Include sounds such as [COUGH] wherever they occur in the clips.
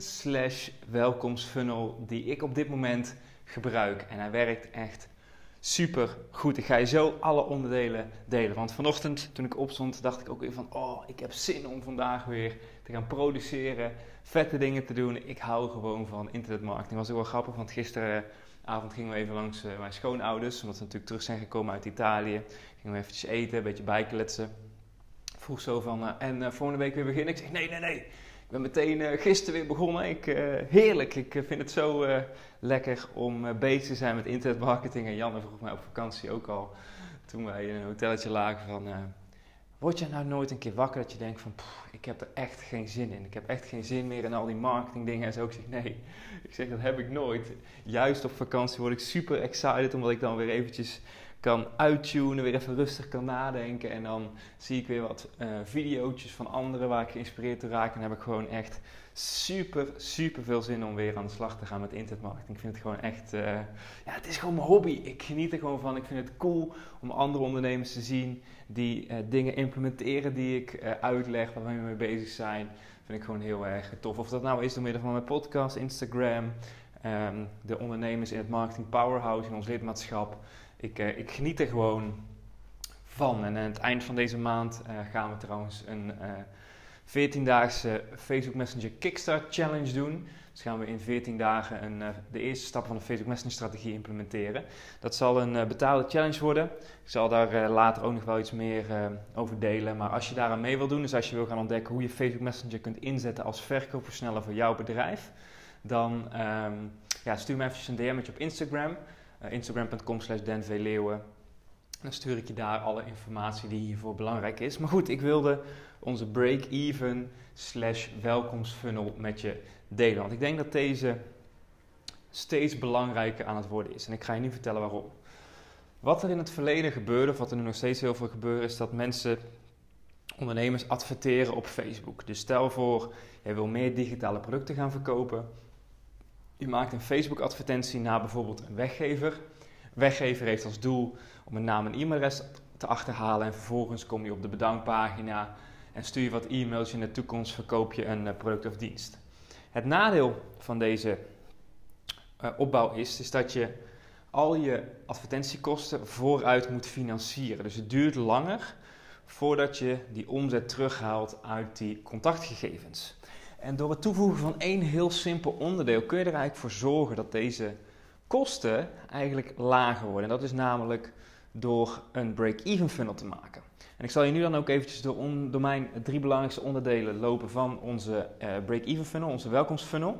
Slash welkomstfunnel die ik op dit moment gebruik. En hij werkt echt super goed. Ik ga je zo alle onderdelen delen. Want vanochtend toen ik opstond dacht ik ook weer van... Oh, ik heb zin om vandaag weer te gaan produceren. Vette dingen te doen. Ik hou gewoon van internetmarketing. Was ook wel grappig, want gisteravond gingen we even langs uh, mijn schoonouders. Omdat ze natuurlijk terug zijn gekomen uit Italië. Gingen we eventjes eten, een beetje bijkletsen. Vroeg zo van... Uh, en uh, volgende week weer beginnen? Ik zeg nee, nee, nee. Ik ben meteen uh, gisteren weer begonnen. Ik, heerlijk. Ik vind het zo lekker om bezig te zijn met internetmarketing. En Janne vroeg mij op vakantie ook al, toen wij in een hotelletje lagen, van... Word je nou nooit een keer wakker dat je denkt van... Ik heb er echt geen zin in. Ik heb echt geen zin meer in al die marketingdingen en zo. Ik zeg nee. Ik zeg dat heb ik nooit. Juist op vakantie word ik super excited omdat ik dan weer eventjes kan uittunen, weer even rustig kan nadenken. En dan zie ik weer wat uh, video's van anderen waar ik geïnspireerd te raken. En heb ik gewoon echt super, super veel zin om weer aan de slag te gaan met internetmarketing. Ik vind het gewoon echt, uh, ja, het is gewoon mijn hobby. Ik geniet er gewoon van. Ik vind het cool om andere ondernemers te zien die uh, dingen implementeren die ik uitleg, waar we mee bezig zijn. Vind ik gewoon heel erg tof. Of dat nou is door middel van mijn podcast, Instagram, um, de ondernemers in het Marketing Powerhouse in ons lidmaatschap. Ik, uh, ik, geniet er gewoon van. En aan het eind van deze maand uh, gaan we trouwens een uh, 14-daagse Facebook Messenger Kickstart Challenge doen. Dus gaan we in 14 dagen een, de eerste stap van de Facebook Messenger strategie implementeren. Dat zal een betaalde challenge worden. Ik zal daar later ook nog wel iets meer over delen. Maar als je daaraan mee wil doen, dus als je wil gaan ontdekken hoe je Facebook Messenger kunt inzetten als verkoopversneller voor jouw bedrijf, dan um, ja, stuur me even een DM'tje op Instagram. Uh, Instagram.com slash denvleeuwen. Dan stuur ik je daar alle informatie die hiervoor belangrijk is. Maar goed, ik wilde onze break-even slash welkomstfunnel met je delen. Want ik denk dat deze steeds belangrijker aan het worden is. En ik ga je nu vertellen waarom. Wat er in het verleden gebeurde, of wat er nu nog steeds heel veel gebeurt, is dat mensen, ondernemers, adverteren op Facebook. Dus stel voor, jij wil meer digitale producten gaan verkopen. Je maakt een Facebook-advertentie naar bijvoorbeeld een weggever. Weggever heeft als doel om een naam en e-mailadres te achterhalen en vervolgens kom je op de bedankpagina en stuur je wat e-mails. In de toekomst verkoop je een product of dienst. Het nadeel van deze uh, opbouw is, is dat je al je advertentiekosten vooruit moet financieren. Dus het duurt langer voordat je die omzet terughaalt uit die contactgegevens. En door het toevoegen van één heel simpel onderdeel kun je er eigenlijk voor zorgen dat deze kosten eigenlijk lager worden. En dat is namelijk door een break-even funnel te maken. En ik zal je nu dan ook eventjes door, mijn drie belangrijkste onderdelen lopen van onze uh, break-even funnel, onze welkomstfunnel,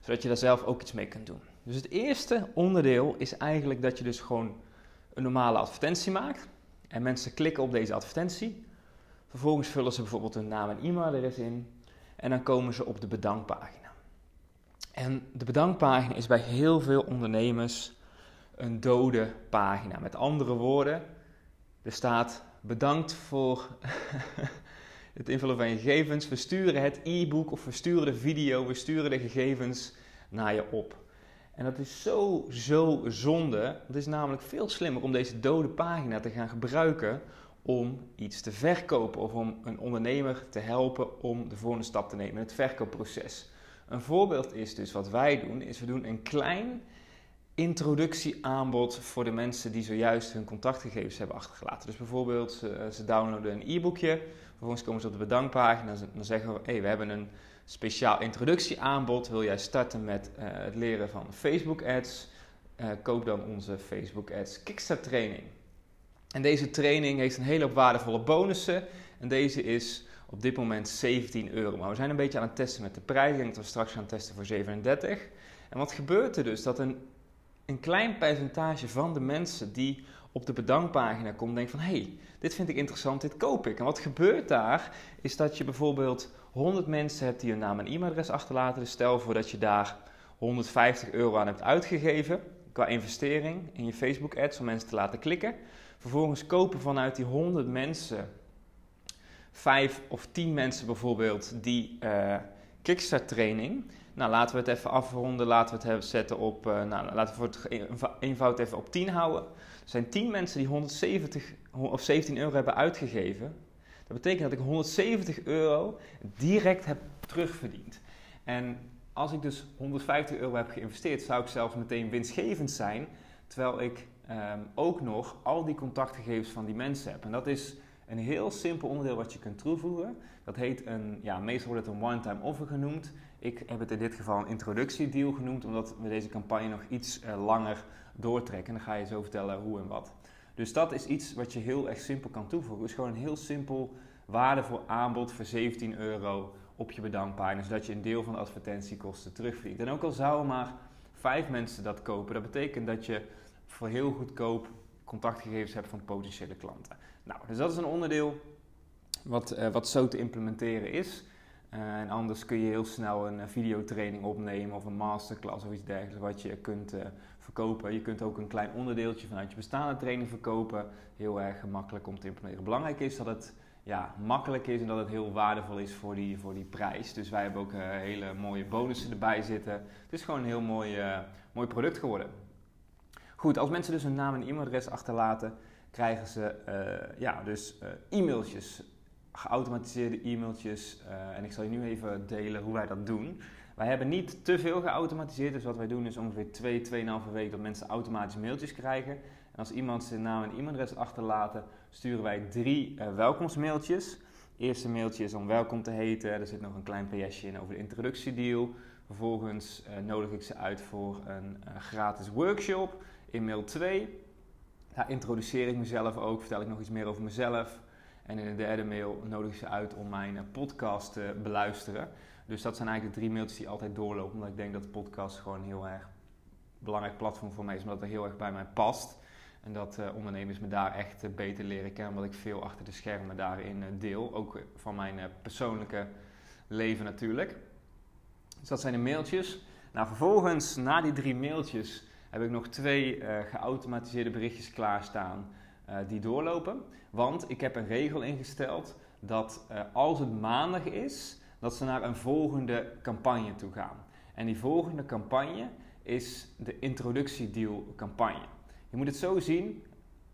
zodat je daar zelf ook iets mee kunt doen. Dus het eerste onderdeel is eigenlijk dat je dus gewoon een normale advertentie maakt en mensen klikken op deze advertentie. Vervolgens vullen ze bijvoorbeeld hun naam en e-mailadres in en dan komen ze op de bedankpagina. En de bedankpagina is bij heel veel ondernemers een dode pagina. Met andere woorden, er staat bedankt voor [LAUGHS] het invullen van je gegevens. We sturen het e-book of we sturen de video, we sturen de gegevens naar je op. En dat is zo, zo zonde. Het is namelijk veel slimmer om deze dode pagina te gaan gebruiken om iets te verkopen of om een ondernemer te helpen om de volgende stap te nemen in het verkoopproces. Een voorbeeld is dus wat wij doen, is we doen een klein introductieaanbod voor de mensen die zojuist hun contactgegevens hebben achtergelaten. Dus bijvoorbeeld ze, ze downloaden een e-boekje, vervolgens komen ze op de bedankpagina en dan zeggen we, hey, we hebben een speciaal introductieaanbod. Wil jij starten met uh, het leren van Facebook ads? Uh, koop dan onze Facebook ads Kickstart training. En deze training heeft een hele hoop waardevolle bonussen. En deze is op dit moment 17 euro. Maar we zijn een beetje aan het testen met de prijs. Ik denk dat we straks gaan testen voor 37. En wat gebeurt er dus? Dat een een klein percentage van de mensen die op de bedankpagina komt, denkt van hé, hey, dit vind ik interessant, dit koop ik. En wat gebeurt daar, is dat je bijvoorbeeld 100 mensen hebt die hun naam en e-mailadres achterlaten. Dus stel voor dat je daar 150 euro aan hebt uitgegeven qua investering in je Facebook ads om mensen te laten klikken. Vervolgens kopen vanuit die 100 mensen vijf of tien mensen bijvoorbeeld die uh, Kickstart training. Nou, laten we het even afronden. Laten we het zetten op, uh, nou, laten we voor het eenvoud even op 10 houden. Er zijn 10 mensen die 170 of 17 euro hebben uitgegeven. Dat betekent dat ik 170 euro direct heb terugverdiend. En als ik dus 150 euro heb geïnvesteerd, zou ik zelfs meteen winstgevend zijn. Terwijl ik um, ook nog al die contactgegevens van die mensen heb. En dat is een heel simpel onderdeel wat je kunt toevoegen. Dat heet een, ja, meestal wordt het een one-time offer genoemd. Ik heb het in dit geval een introductiedeal genoemd, omdat we deze campagne nog iets uh, langer doortrekken. En dan ga je zo vertellen hoe en wat. Dus dat is iets wat je heel erg simpel kan toevoegen. Dus gewoon een heel simpel waardevol aanbod voor 17 euro op je bedankpagina, zodat je een deel van de advertentiekosten terugvliegt. En ook al zouden maar vijf mensen dat kopen, dat betekent dat je voor heel goedkoop contactgegevens hebt van potentiële klanten. Nou, dus dat is een onderdeel wat, uh, wat zo te implementeren is. Uh, en anders kun je heel snel een uh, videotraining opnemen of een masterclass of iets dergelijks wat je kunt verkopen. Je kunt ook een klein onderdeeltje vanuit je bestaande training verkopen. Heel erg gemakkelijk om te implementeren. Belangrijk is dat het ja, makkelijk is en dat het heel waardevol is voor die, voor die prijs. Dus wij hebben ook hele mooie bonussen erbij zitten. Het is gewoon een heel mooi, mooi product geworden. Goed, als mensen dus hun naam en e-mailadres achterlaten, krijgen ze uh, ja, dus uh, e-mailtjes, geautomatiseerde e-mailtjes. Uh, en ik zal je nu even delen hoe wij dat doen. Wij hebben niet te veel geautomatiseerd, dus wat wij doen is ongeveer 2, 2,5 weken dat mensen automatisch mailtjes krijgen. En als iemand zijn naam en e-mailadres achterlaten, sturen wij drie welkomstmailtjes. eerste mailtje is om welkom te heten. Er zit nog een klein PSje in over de introductiedeal. Vervolgens nodig ik ze uit voor een gratis workshop. In mail 2 daar introduceer ik mezelf ook, vertel ik nog iets meer over mezelf. En in de derde mail nodig ik ze uit om mijn eh, podcast te beluisteren. Dus dat zijn eigenlijk de drie mailtjes die altijd doorlopen. Omdat ik denk dat de podcast gewoon heel erg belangrijk platform voor mij is. Omdat het heel erg bij mij past. En dat uh, ondernemers me daar echt uh, beter leren kennen. Omdat ik veel achter de schermen daarin deel. Ook van mijn persoonlijke leven natuurlijk. Dus dat zijn de mailtjes. Nou, vervolgens, na die drie mailtjes, heb ik nog twee uh, geautomatiseerde berichtjes klaarstaan uh, die doorlopen. Want ik heb een regel ingesteld dat uh, als het maandag is, dat ze naar een volgende campagne toe gaan. En die volgende campagne is de introductiedeal campagne. Je moet het zo zien,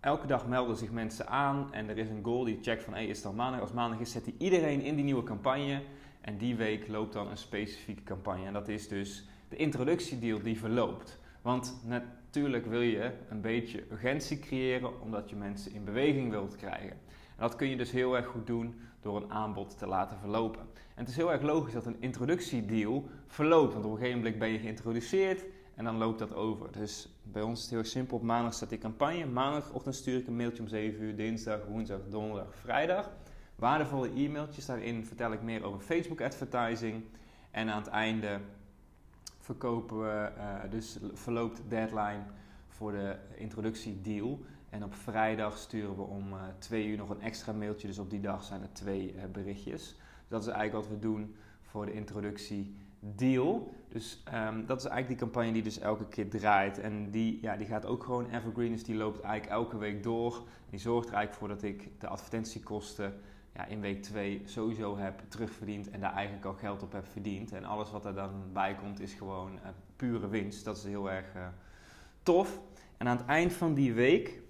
elke dag melden zich mensen aan en er is een goal die checkt van hey, is het al maandag? Als maandag is, zet hij iedereen in die nieuwe campagne. En die week loopt dan een specifieke campagne. En dat is dus de introductiedeal die verloopt. Want natuurlijk wil je een beetje urgentie creëren omdat je mensen in beweging wilt krijgen. En dat kun je dus heel erg goed doen door een aanbod te laten verlopen. En het is heel erg logisch dat een introductiedeal verloopt, want op een gegeven moment ben je geïntroduceerd en dan loopt dat over. Dus bij ons is het heel simpel. Op maandag staat die campagne. Maandagochtend stuur ik een mailtje om 7 uur, dinsdag, woensdag, donderdag, vrijdag. Waardevolle e-mailtjes. Daarin vertel ik meer over Facebook advertising. En aan het einde verkopen we, uh, dus verloopt deadline voor de introductiedeal. En op vrijdag sturen we om uh, twee uur nog een extra mailtje. Dus op die dag zijn er twee uh, berichtjes. Dus dat is eigenlijk wat we doen voor de introductiedeal. Dus um, dat is eigenlijk die campagne die dus elke keer draait. En die, ja, die gaat ook gewoon evergreen. Dus die loopt eigenlijk elke week door. Die zorgt er eigenlijk voor dat ik de advertentiekosten ja, in week 2 sowieso heb terugverdiend en daar eigenlijk al geld op heb verdiend. En alles wat er dan bij komt is gewoon uh, pure winst. Dat is heel erg uh, tof. En aan het eind van die week,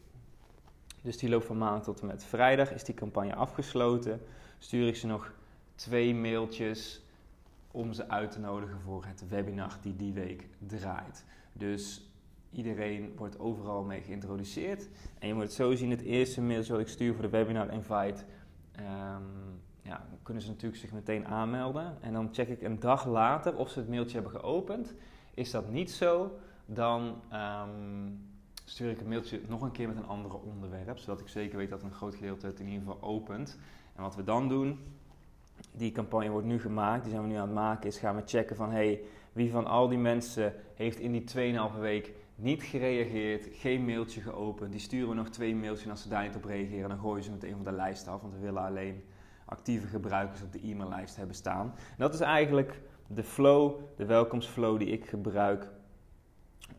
dus die loopt van maandag tot en met vrijdag, is die campagne afgesloten. Stuur ik ze nog twee mailtjes om ze uit te nodigen voor het webinar die die week draait. Dus iedereen wordt overal mee geïntroduceerd. En je moet het zo zien, het eerste mailtje wat ik stuur voor de webinar invite Um, ja, kunnen ze natuurlijk zich meteen aanmelden. En dan check ik een dag later of ze het mailtje hebben geopend. Is dat niet zo, dan um, stuur ik het mailtje nog een keer met een andere onderwerp. Zodat ik zeker weet dat een groot gedeelte het in ieder geval opent. En wat we dan doen, die campagne wordt nu gemaakt, die zijn we nu aan het maken, is gaan we checken van hey, wie van al die mensen heeft in die 2,5 week niet gereageerd, geen mailtje geopend. Die sturen we nog twee mailtjes en als ze daar niet op reageren, dan gooien ze meteen van de lijst af. Want we willen alleen actieve gebruikers op de e-maillijst hebben staan. Dat is eigenlijk de flow, de welkomstflow die ik gebruik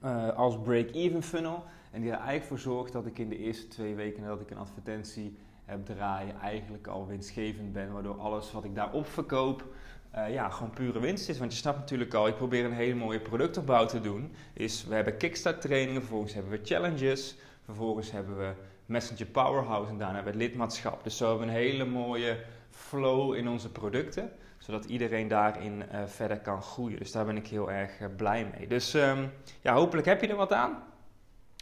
uh, als break-even funnel. En die er eigenlijk voor zorgt dat ik in de eerste twee weken nadat ik een advertentie heb draaien, eigenlijk al winstgevend ben. Waardoor alles wat ik daarop verkoop, uh, ja, gewoon pure winst is. Want je snapt natuurlijk al, ik probeer een hele mooie productopbouw te doen. Is, we hebben kickstart trainingen, vervolgens hebben we challenges, vervolgens hebben we Messenger Powerhouse en daarna hebben we lidmaatschap. Dus zo hebben we een hele mooie flow in onze producten, zodat iedereen daarin uh, verder kan groeien. Dus daar ben ik heel erg uh, blij mee. Dus um, ja, hopelijk heb je er wat aan.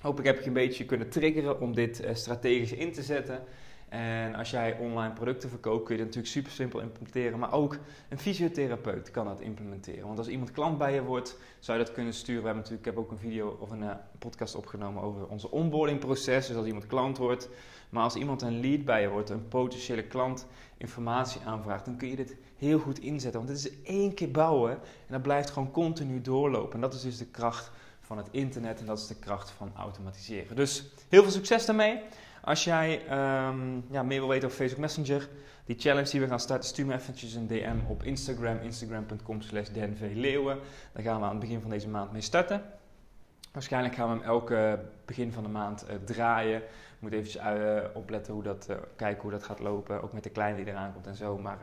Hopelijk heb ik je een beetje kunnen triggeren om dit strategisch in te zetten. En als jij online producten verkoopt, kun je dat natuurlijk super simpel implementeren. Maar ook een fysiotherapeut kan dat implementeren. Want als iemand klant bij je wordt, zou je dat kunnen sturen. We hebben natuurlijk, ik heb ook een video of een uh, podcast opgenomen over onze onboardingproces. Dus als iemand klant wordt. Maar als iemand een lead bij je wordt, een potentiële klant informatie aanvraagt, dan kun je dit heel goed inzetten. Want het is één keer bouwen en dat blijft gewoon continu doorlopen. En dat is dus de kracht van het internet en dat is de kracht van automatiseren. Dus heel veel succes daarmee. Als jij um, ja, meer wil weten over Facebook Messenger, die challenge die we gaan starten, stuur me eventjes een DM op Instagram, instagram.com slash denvleeuwen. Daar gaan we aan het begin van deze maand mee starten. Waarschijnlijk gaan we hem elke begin van de maand uh, draaien. Moet even uh, opletten hoe dat, uh, kijken hoe dat gaat lopen. Ook met de kleine die eraan komt en zo. Maar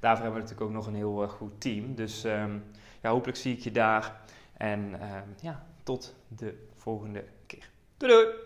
daarvoor hebben we natuurlijk ook nog een heel goed team. Dus um, ja, hopelijk zie ik je daar. En ehm, ja, tot de volgende keer. Doei doei!